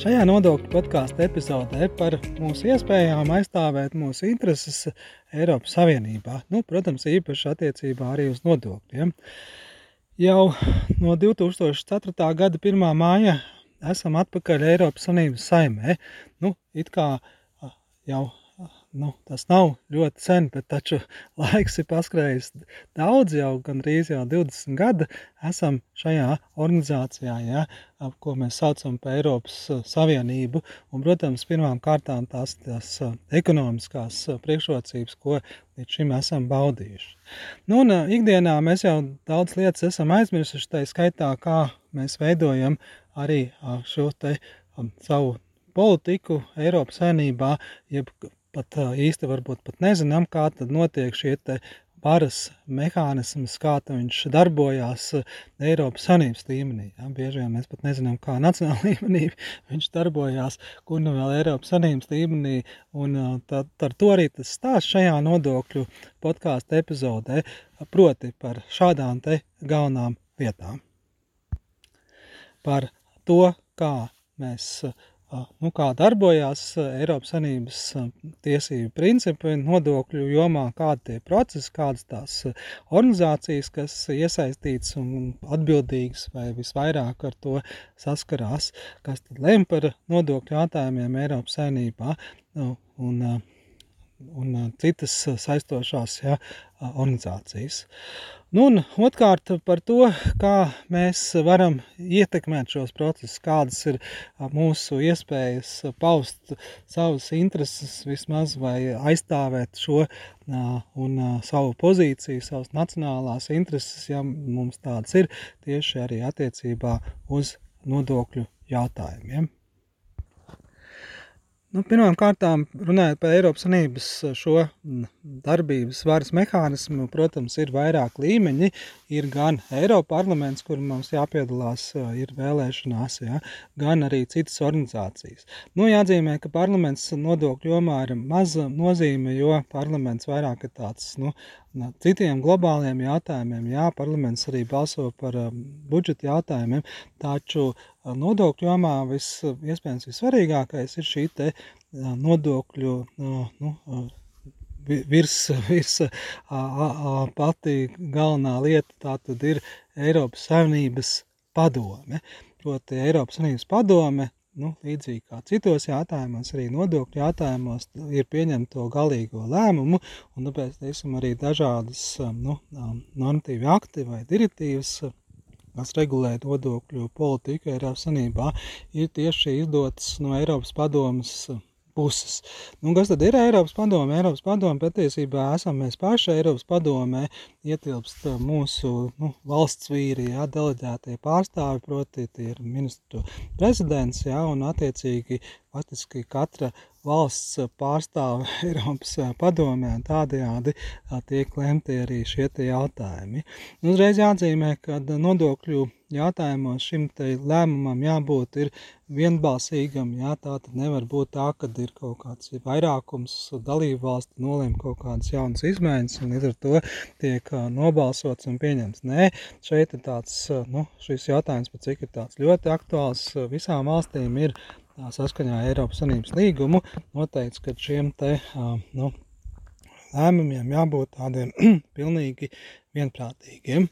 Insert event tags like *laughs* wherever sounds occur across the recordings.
Šajā nodokļu podkāstu epizodē par mūsu iespējām aizstāvēt mūsu intereses Eiropas Savienībā. Nu, protams, īpaši attiecībā arī uz nodokļiem. Jau no 2004. gada 1. māja esam atpakaļ Eiropas Savienības saimē. Nu, it kā jau nu, tas nav ļoti sen, bet taču laiks ir paskrējis daudz, jau gandrīz jau 20 gadi esam šajā organizācijā, ja, ko mēs saucam par Eiropas Savienību. Un, protams, pirmām kārtām tās, tās ekonomiskās priekšrocības, ko līdz šim esam baudījuši. Nu, un ikdienā mēs jau daudz lietas esam aizmirsuši, tā skaitā, kā mēs veidojam arī šo te savu politiku Eiropas saimnībā, jeb pat īsti varbūt pat nezinām, kā tad notiek šie varas mehānisms, kā viņš darbojās Eiropas Sanības līmenī. Ja? Bieži vien mēs pat nezinām, kā *laughs* nacionāla līmenī viņš darbojās, kur nu vēl Eiropas Sanības līmenī, un tad ar to arī tas stāsts šajā nodokļu podkāstu epizodē, proti par šādām te galvenām lietām. Par to, kā mēs uh, nu, kā darbojās Eiropas Savienības tiesību principi nodokļu jomā, kādi tie procesi, kādas tās organizācijas, kas iesaistītas un atbildīgas vai visvairāk ar to saskarās, kas tad lem par nodokļu jautājumiem Eiropas Savienībā. Nu, un, un citas saistošās ja, organizācijas. Nu, un otrkārt par to, kā mēs varam ietekmēt šos procesus, kādas ir mūsu iespējas paust savas intereses vismaz vai aizstāvēt šo un savu pozīciju, savas nacionālās intereses, ja mums tādas ir, tieši arī attiecībā uz nodokļu jautājumiem. Nu, Pirmām kārtām, runājot par Eiropas Savienības eh, šo mm, darbības varas mehānismu, protams, ir vairāk līmeņi. Ir gan Eiropa parlaments, kur mums jāpiedalās, ir vēlēšanās, ja, gan arī citas organizācijas. Nu, jāatzīmē, ka parlaments nodokļu jomā ir maza nozīme, jo parlaments vairāk ir tāds nu, citiem globāliem jautājumiem. Jā, parlaments arī balso par budžeta jautājumiem, taču nodokļu jomā vis, iespējams vissvarīgākais ir šī te nodokļu nu, virs, *laughs* virs a, a, pati galvenā lieta, tā tad ir Eiropas Savienības padome. Proti Eiropas Savienības padome nu, līdzīgi kā citos jautājumos, arī nodokļu jautājumos, ir pieņemt to galīgo lēmumu, un tāpēc, teiksim, arī dažādas nu, normatīvi akti vai direktīvas, kas regulē nodokļu politiku Eiropas Sanībā, ir tieši izdotas no Eiropas padomas puses. Nu, kas tad ir Eiropas padome? Eiropas padome patiesībā esam mēs paši Eiropas padomē, ietilpst mūsu nu, valsts vīri, jā, deleģētie pārstāvi, proti tie ir ministru prezidents, jā, un attiecīgi faktiski katra valsts pārstāve *laughs* Eiropas padomē, un tādējādi tiek lemti arī šie jautājumi. Uzreiz jāatzīmē, ka nodokļu jautājumos šim lēmumam jābūt vienbalsīgam, jā, tā tad nevar būt tā, ka ir kaut kāds vairākums dalību valstu nolēma kaut kādas jaunas izmaiņas, un līdz ar to tiek nobalsots un pieņemts. Nē, šeit ir tāds, nu, šis jautājums, cik ir tāds ļoti aktuāls, visām valstīm ir saskaņā Eiropas Sanības līgumu noteikts, ka šiem te nu, lēmumiem jābūt tādiem *clears throat* pilnīgi vienprātīgiem.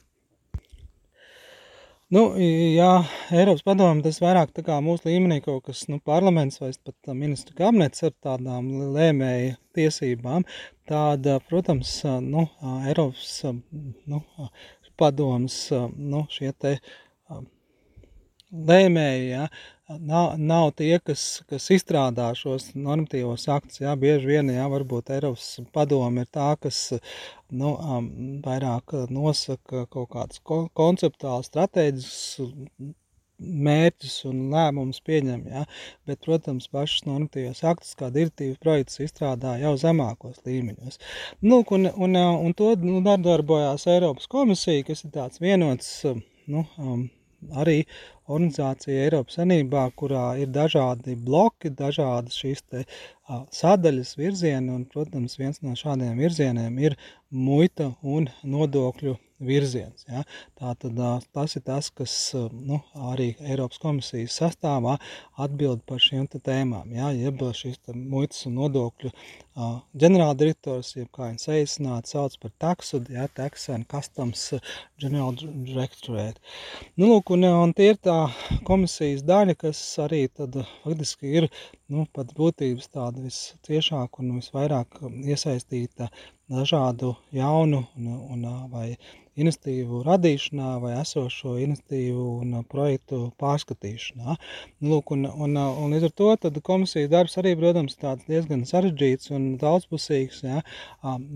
Nu, jā, Eiropas padomu tas vairāk tā kā mūsu līmenī kaut kas, nu, parlaments vai pat ministru kabinets ar tādām lēmēja tiesībām, tāda, protams, nu, Eiropas, nu, padomas, nu, šie te lēmēji, ja, nav, nav tie, kas, kas izstrādā šos normatīvos aktus. Ja, bieži vien, ja, varbūt Eiropas padome ir tā, kas nu, vairāk nosaka kaut kādas konceptuālas, strateģiskas mērķus un lēmumus pieņem. Ja? Bet, protams, pašas normatīvas aktus, kā direktīvas projekts, izstrādā jau zemākos līmeņos. Nu, un, un, un to nu, darbojās Eiropas komisija, kas ir tāds vienots nu, um, arī organizācija Eiropas Sanībā, kurā ir dažādi bloki, dažādas šīs te, sadaļas, virzieni, un, protams, viens no šādiem virzieniem ir muita un nodokļu virziens. Ja? Tātad tas ir tas, kas nu, arī Eiropas komisijas sastāvā atbild par šīm tēmām. Ja? Jeb šīs muitas un nodokļu ģenerāldirektors, jeb kā viņš saīsināti sauc par taksu, ja? Tax and Customs General Directorate. Nu, lūk, un, un tie ir tā komisijas daļa, kas arī tad faktiski ir nu, pat būtības tāda visciešāk un visvairāk iesaistīta dažādu jaunu un, un, vai iniciatīvu radīšanā vai esošo iniciatīvu un projektu pārskatīšanā. Nu, lūk, un, un, un līdz ar to tad komisijas darbs arī, protams, tāds diezgan sarežģīts un daudzpusīgs, ja,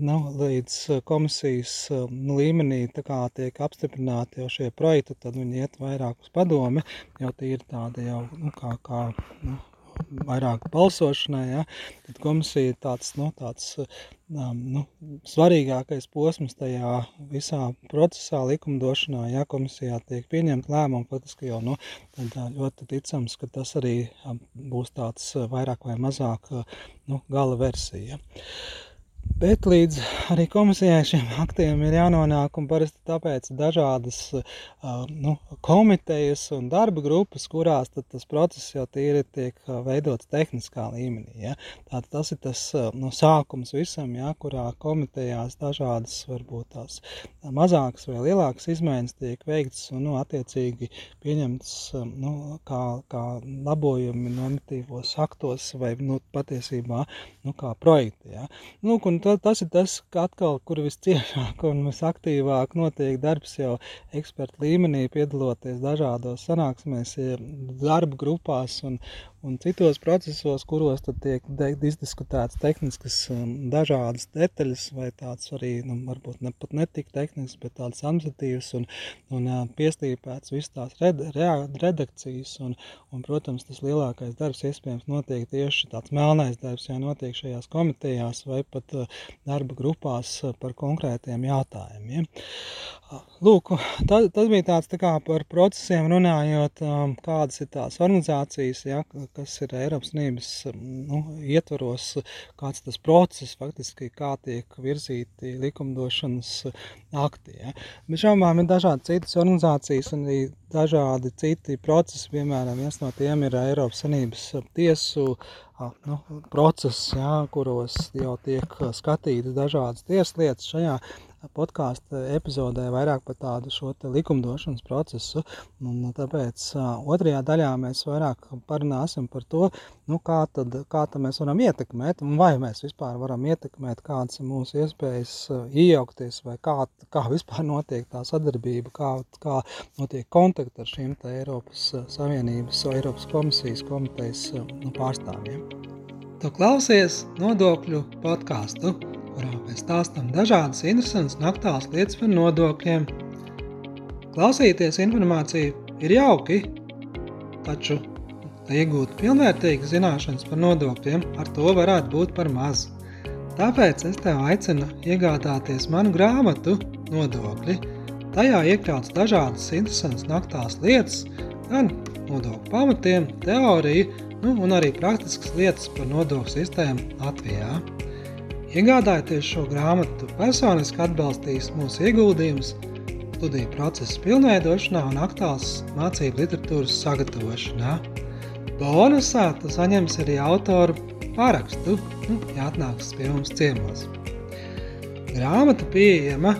nu, līdz komisijas nu, līmenī tā kā tiek apstiprināti jau šie projekti, tad viņi iet vairāk uz padomi, jo tie ir tādi jau, nu, kā, kā nu, vairāk balsošanai, ja, tad komisija ir tāds, nu, tāds um, nu, svarīgākais posms tajā visā procesā likumdošanā, ja komisijā tiek pieņemt lēmumu, faktiski jau, nu, tad ļoti ticams, ka tas arī būs tāds vairāk vai mazāk, nu, gala versija. Ja. Bet līdz arī komisijai šiem aktiem ir jānonāk, un parasti tāpēc dažādas nu, komitejas un darba grupas, kurās tas process jau tīri tiek veidots tehniskā līmenī. Ja? Tātad tas ir tas nu, sākums visam, ja? kurā komitejās dažādas varbūt tās mazākas vai lielākas izmaiņas tiek veikts un nu, attiecīgi pieņemts nu, kā, kā labojumi normatīvos aktos vai nu, patiesībā nu, kā projekti. Ja? Nu, un to, tas ir tas, atkal, kur visciešāk un visaktīvāk notiek darbs jau ekspertu līmenī, piedaloties dažādos sanāksmēs, darba grupās un, un citos procesos, kuros tiek izdiskutēts tehniskas um, dažādas detaļas vai tāds arī, nu, varbūt ne pat netik tehnisks, bet tāds administratīvs un, un uh, piestīpēts viss tās red, re, redakcijas un, un, protams, tas lielākais darbs iespējams notiek tieši tāds melnais darbs, ja notiek šajās komitejās vai pat uh, darba grupās uh, par konkrētiem jautājumiem. Lūk, tas, tas bija tāds tā kā par procesiem runājot, kādas ir tās organizācijas, ja, kas ir Eiropas Savienības nu, ietvaros, kāds tas process faktiski, kā tiek virzīti likumdošanas akti. Ja. Bet šaubām ir dažādi citas organizācijas un arī dažādi citi procesi, piemēram, viens no tiem ir Eiropas Savienības tiesu nu, process, ja, kuros jau tiek skatītas dažādas tieslietas. Šajā podkāstu epizodē vairāk par tādu šo likumdošanas procesu. Un, tāpēc otrajā daļā mēs vairāk parunāsim par to, nu, kā, tad, kā tad mēs varam ietekmēt, un vai mēs vispār varam ietekmēt, kādas ir mūsu iespējas iejaukties, vai kā, kā *laughs* vispār notiek tā sadarbība, kā, kā notiek kontakti ar šīm Eiropas Savienības, Eiropas komisijas komitejas nu, pārstāvjiem. Tu klausies nodokļu podkāstu kurā mēs stāstām dažādas interesantas un aktuālas lietas par nodokļiem. Klausīties informāciju ir jauki, taču, lai iegūtu pilnvērtīgas zināšanas par nodokļiem, ar to varētu būt par maz. Tāpēc es tev aicinu iegādāties manu grāmatu Nodokļi. Tajā iekļauts dažādas interesantas un aktuālas lietas, gan nodokļu pamatiem, teoriju, nu, un arī praktiskas lietas par nodokļu sistēmu Latvijā. Iegādājoties šo grāmatu, personiski atbalstīs mūsu ieguldījumus studiju procesa pilnveidošanā un aktuāls mācību literatūras sagatavošanā. Bonusā tu saņemsi arī autoru parakstu, nu, ja atnāks pie mums ciemos. Grāmata pieejama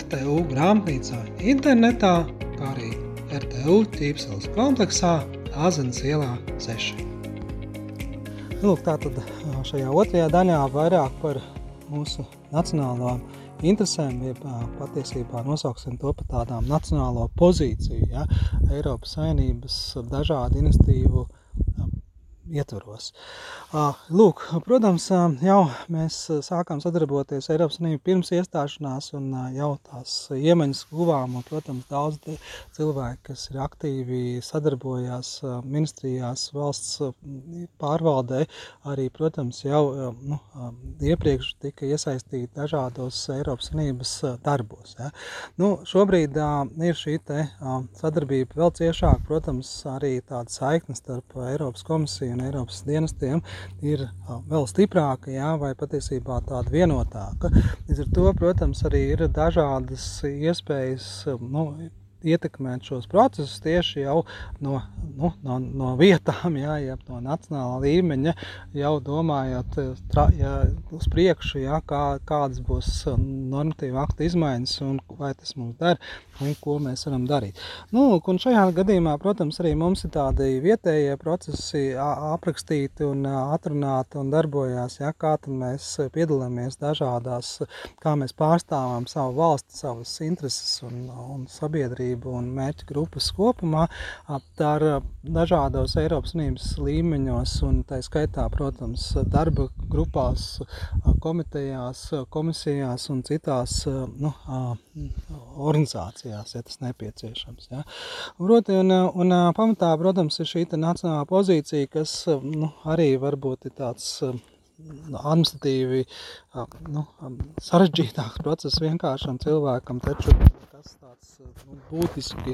RTU grāmatnīcā internetā, kā arī RTU ķīpseles kompleksā Āzenes ielā 6. Lūk, tātad šajā otrajā daļā vairāk par mūsu nacionālām interesēm, jeb patiesībā nosauksim to par tādām nacionālo pozīciju, ja, Eiropas Savienības dažādu inicitīvu ietvaros. Lūk, protams, jau mēs sākām sadarboties Eiropas Savienībā pirms iestāšanās un jau tās iemaņas guvām, un, protams, daudz cilvēki, kas ir aktīvi sadarbojās ministrijās, valsts pārvaldē, arī, protams, jau nu, iepriekš tika iesaistīti dažādos Eiropas Savienības darbos. Ja. Nu, šobrīd ir šī te sadarbība vēl ciešāk, protams, arī tāda saikne starp Eiropas komisiju un Eiropas dienestiem ir vēl stiprāka, jā, vai patiesībā tāda vienotāka. Līdz ar to, protams, arī ir dažādas iespējas nu, ietekmēt šos procesus tieši jau no, nu, no, no vietām, jā, ja no nacionālā līmeņa, jau domājot tra, jā, uz priekšu, jā, kā, kādas būs normatīva akta izmaiņas un vai tas mums der un ko mēs varam darīt. Nu, un šajā gadījumā, protams, arī mums ir tādi vietējie procesi aprakstīti un atrunāti un darbojās, jā, kā tad mēs piedalāmies dažādās, kā mēs pārstāvam savu valsti, savas intereses un, un sabiedrību sabiedrību un mērķu grupas kopumā ar dažādos Eiropas Unības līmeņos un tā skaitā, protams, darba grupās, komitejās, komisijās un citās nu, organizācijās, ja tas nepieciešams. Ja. Proti, un, un pamatā, protams, ir šī nacionālā pozīcija, kas nu, arī varbūt ir tāds administratīvi nu, sarežģītāks process vienkāršam cilvēkam, taču tas tāds nu, būtiski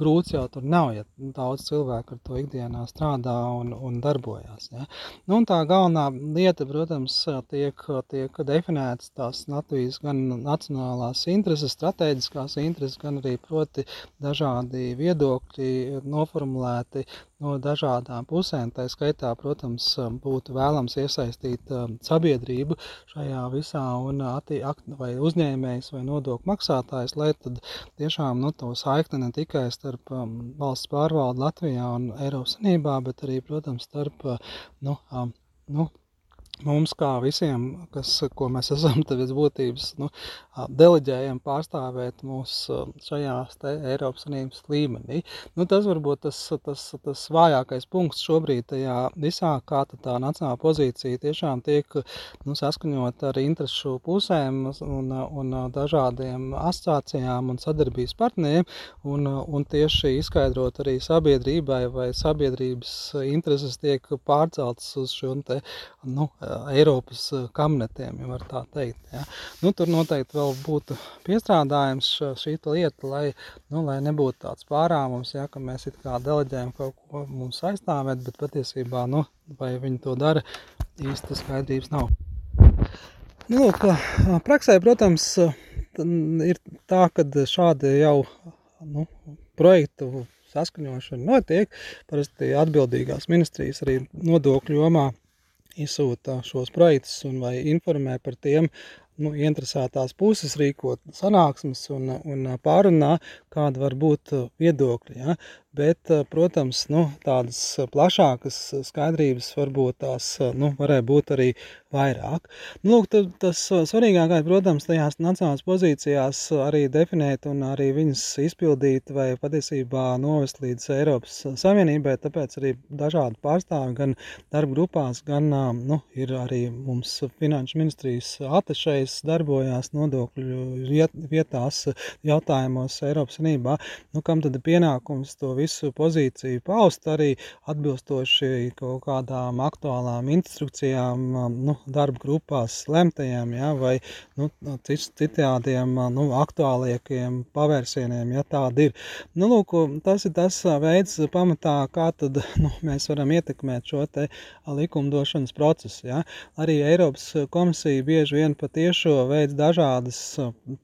grūts jau tur nav, ja daudz cilvēku ar to ikdienā strādā un, un darbojās. Ja. Nu, un tā galvenā lieta, protams, tiek, tiek definētas tās Latvijas gan nacionālās intereses, strateģiskās intereses, gan arī proti dažādi viedokļi noformulēti no dažādām pusēm. Tā skaitā, protams, būtu vēlams iesaistīt sabiedrību šajā visā un atti, vai uzņēmējs vai nodokļu maksātājs, lai tad tiešām nu, to saikni ne tikai starp um, valsts pārvaldu Latvijā un Eiropas Sanībā, bet arī, protams, starp nu, um, nu, mums, kā visiem, kas, ko mēs *laughs* esam pēc būtības, nu, deleģējam pārstāvēt mūs šajās Eiropas Savienības līmenī. Nu, tas varbūt tas, tas, tas vājākais punkts šobrīd tajā visā, kā tā nacionāla pozīcija tiešām tiek nu, saskaņot ar interesu pusēm un, un dažādiem asociācijām un sadarbības partneriem, un, un tieši izskaidrot arī sabiedrībai, vai sabiedrības intereses tiek pārceltas uz šo te, nu, Eiropas kabinetiem, ja var tā teikt. Ja. Nu, tur noteikti vēl būtu piestrādājums šī lieta, lai, nu, lai nebūtu tāds pārāvums, ja, ka mēs it kā deleģējam kaut ko mums aizstāvēt, bet patiesībā, nu, vai viņi to dara, īsti skaidrības nav. Nu, lūk, praksē, protams, ir tā, ka šādi jau nu, projektu saskaņošana notiek. Parasti atbildīgās ministrijas arī nodokļu jomā izsūta šos projektus un vai informē par tiem nu, interesētās puses rīkot sanāksmes un, un pārunā, kāda var būt viedokļi. Ja? Bet, protams, nu, tādas plašākas skaidrības varbūt tās nu, varēja būt arī vairāk. Nu, lūk, tas svarīgākais, protams, tajās nacionālās pozīcijās arī definēt un arī viņas izpildīt vai patiesībā novest līdz Eiropas Savienībai, tāpēc arī dažādi pārstāvi gan darba grupās, gan nu, ir arī mums finanšu ministrijas atešais darbojās nodokļu vietās jautājumos Eiropas Savienībā, nu, kam tad ir pienākums to visu pozīciju paust arī atbilstoši kaut kādām aktuālām instrukcijām, nu, darba grupās lemtajām, ja, vai nu, citādiem nu, aktuālākiem pavērsieniem, ja tāda ir. Nu, lūk, tas ir tas veids pamatā, kā tad *laughs* nu, mēs varam ietekmēt šo te likumdošanas procesu. Ja. Arī Eiropas komisija bieži vien patiešo veids dažādas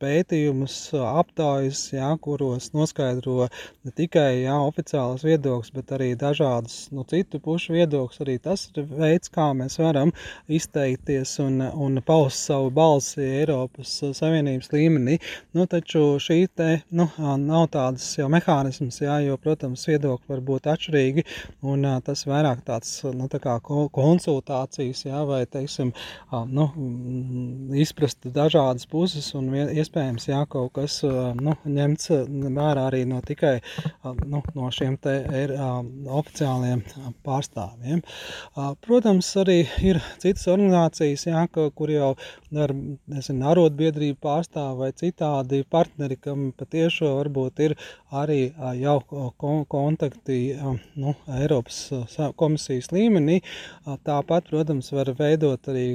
pētījumus, aptaujas, ja, kuros noskaidro ne tikai jau oficiāls viedoklis, bet arī dažādas nu, citu pušu viedoklis. Arī tas ir veids, kā mēs varam izteikties un, un paust savu balsi Eiropas Savienības līmenī. Nu, taču šī te nu, nav tādas jau mehānisms, jā, jo, protams, viedokļi var būt atšķirīgi, un tas vairāk tāds nu, tā kā konsultācijas, jā, vai, teiksim, nu, izprast dažādas puses un iespējams, jā, kaut kas nu, ņemts vērā arī no tikai nu, no šiem te ir oficiāliem pārstāvjiem. Protams, arī ir citas organizācijas, jā, kur jau ar, arotbiedrību pārstāvi vai citādi partneri, kam patiešo varbūt ir arī jau kontakti nu, Eiropas komisijas līmenī. Tāpat, protams, var veidot arī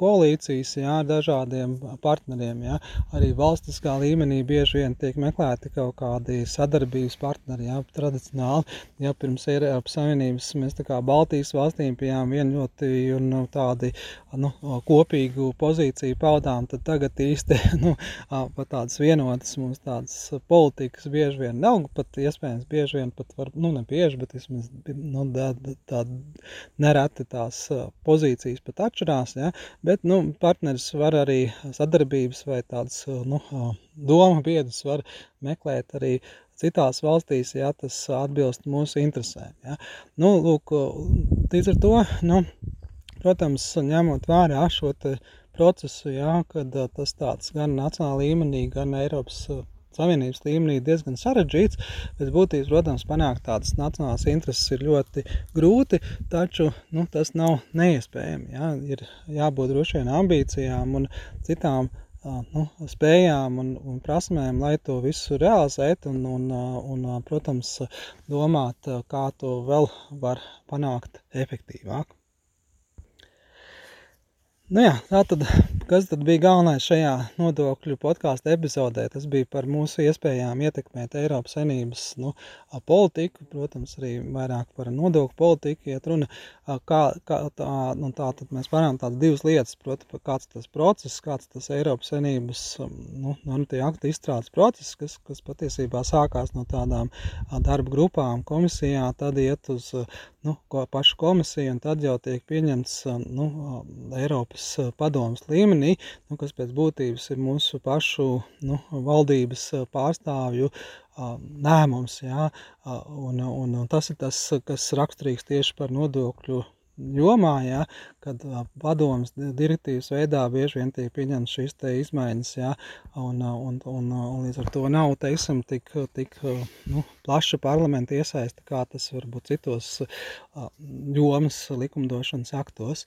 koalīcijas jā, ar dažādiem partneriem. Jā. Arī valstiskā līmenī bieži vien tiek meklēti kaut kādi sadarbības partneri. Jā. Tradicionāli, ja pirms Eiropas Savienības mēs tā kā Baltijas valstīm bijām vien ļoti un tādi nu, kopīgu pozīciju paudām, tad tagad īsti *laughs* nu, pat tādas vienotas mums tādas politikas bieži vien nav, pat iespējams bieži vien pat var, nu ne bieži, bet vismaz nu, tā, tā nereti tās pozīcijas pat atšķirās, ja? bet nu, partneris var arī sadarbības vai tādas nu, doma biedrus var meklēt arī citās valstīs, ja tas atbilst mūsu interesēm. Ja. Nu, lūk, līdz ar to, nu, protams, ņemot vērā šo procesu, ja, kad tas tāds gan nacionāla līmenī, gan Eiropas Savienības līmenī diezgan sarežģīts. Pēc būtības, protams, panākt tādas nacionālas intereses ir ļoti grūti, taču nu, tas nav neiespējami. Ja? Ir jābūt droši vien ambīcijām un citām nu, spējām un, un prasmēm, lai to visu realizētu un, un, un, protams, domāt, kā to vēl var panākt efektīvāk. Nu jā, tā tad, kas tad bija galvenais šajā nodokļu podkāstu epizodē? Tas bija par mūsu iespējām ietekmēt Eiropas Savienības nu, politiku, protams, arī vairāk par nodokļu politiku, iet runa, kā, kā tā, nu, tā tad mēs varam tādas divas lietas, proti, kāds tas process, kāds tas Eiropas Savienības, nu, normatīvi aktu izstrādes process, kas, kas patiesībā sākās no tādām darba grupām komisijā, tad iet uz nu, pašu komisiju, un tad jau tiek pieņemts nu, Eiropas padomas līmenī, nu, kas pēc būtības ir mūsu pašu nu, valdības pārstāvju lēmums. Ja, un, un, un tas ir tas, kas raksturīgs tieši par nodokļu jomā, ja, kad padomas direktīvas veidā bieži vien tiek pieņemts šīs te izmaiņas, ja, un, un, un, un līdz ar to nav, teiksim, tik, tik nu, plaša parlamenta iesaista, kā tas varbūt citos jomas likumdošanas aktos.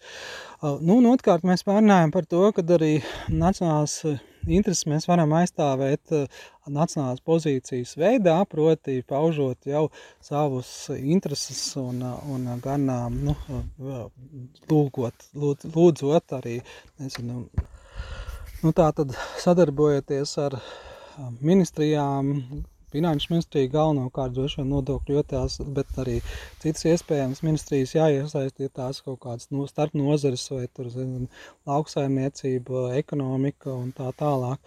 Nu, un otrkārt mēs pārnājam par to, kad arī nacionālās intereses mēs varam aizstāvēt uh, nacionālās pozīcijas veidā, proti paužot jau savus intereses un, un gan nu, lūgot, lūd, lūdzot arī, nezinu, nu tā tad sadarbojoties ar ministrijām, Finanšu ministrija galvenokārt droši vien nodokļu jotās, bet arī citas iespējamas ministrijas jāiesaistītās kaut kādas no starp nozares vai tur, zinām, lauksaimniecība, ekonomika un tā tālāk.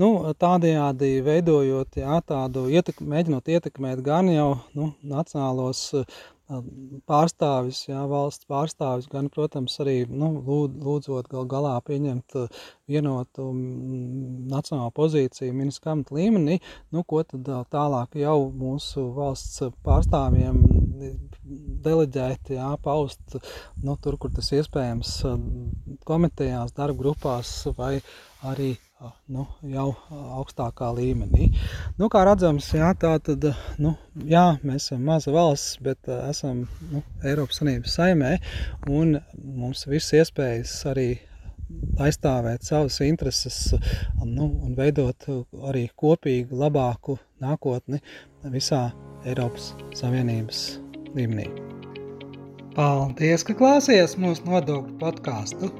Nu, tādējādi veidojot, jā, tādu ietek, mēģinot ietekmēt gan jau, nu, nacionālos pārstāvis, jā, valsts pārstāvis, gan, protams, arī nu, lūdzot gal galā pieņemt vienotu nacionālu pozīciju ministra kamata līmenī, nu, ko tad tālāk jau mūsu valsts pārstāvjiem deleģēt, jā, paust, nu, tur, kur tas iespējams komitejās, darba grupās vai arī nu, jau augstākā līmenī. Nu, kā redzams, jā, tā tad, nu, jā, mēs esam maza valsts, bet uh, esam nu, Eiropas Sanības saimē, un mums viss iespējas arī aizstāvēt savas intereses nu, un veidot arī kopīgu, labāku nākotni visā Eiropas Savienības līmenī. Paldies, ka klausījāties mūsu nodokļu podkāstu!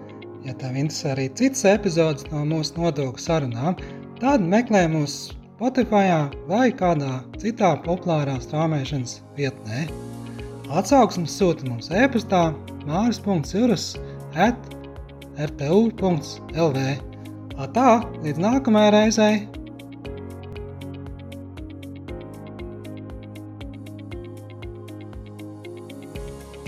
Ja tev interesē arī citas epizodes no mūsu nodokļu sarunām, tad meklē mūs Spotify vai kādā citā populārā strāmošanas vietnē. Atsauksmes sūta mums e-pastā māris.cirus at rtu.lv. Tā, līdz nākamajai reizei!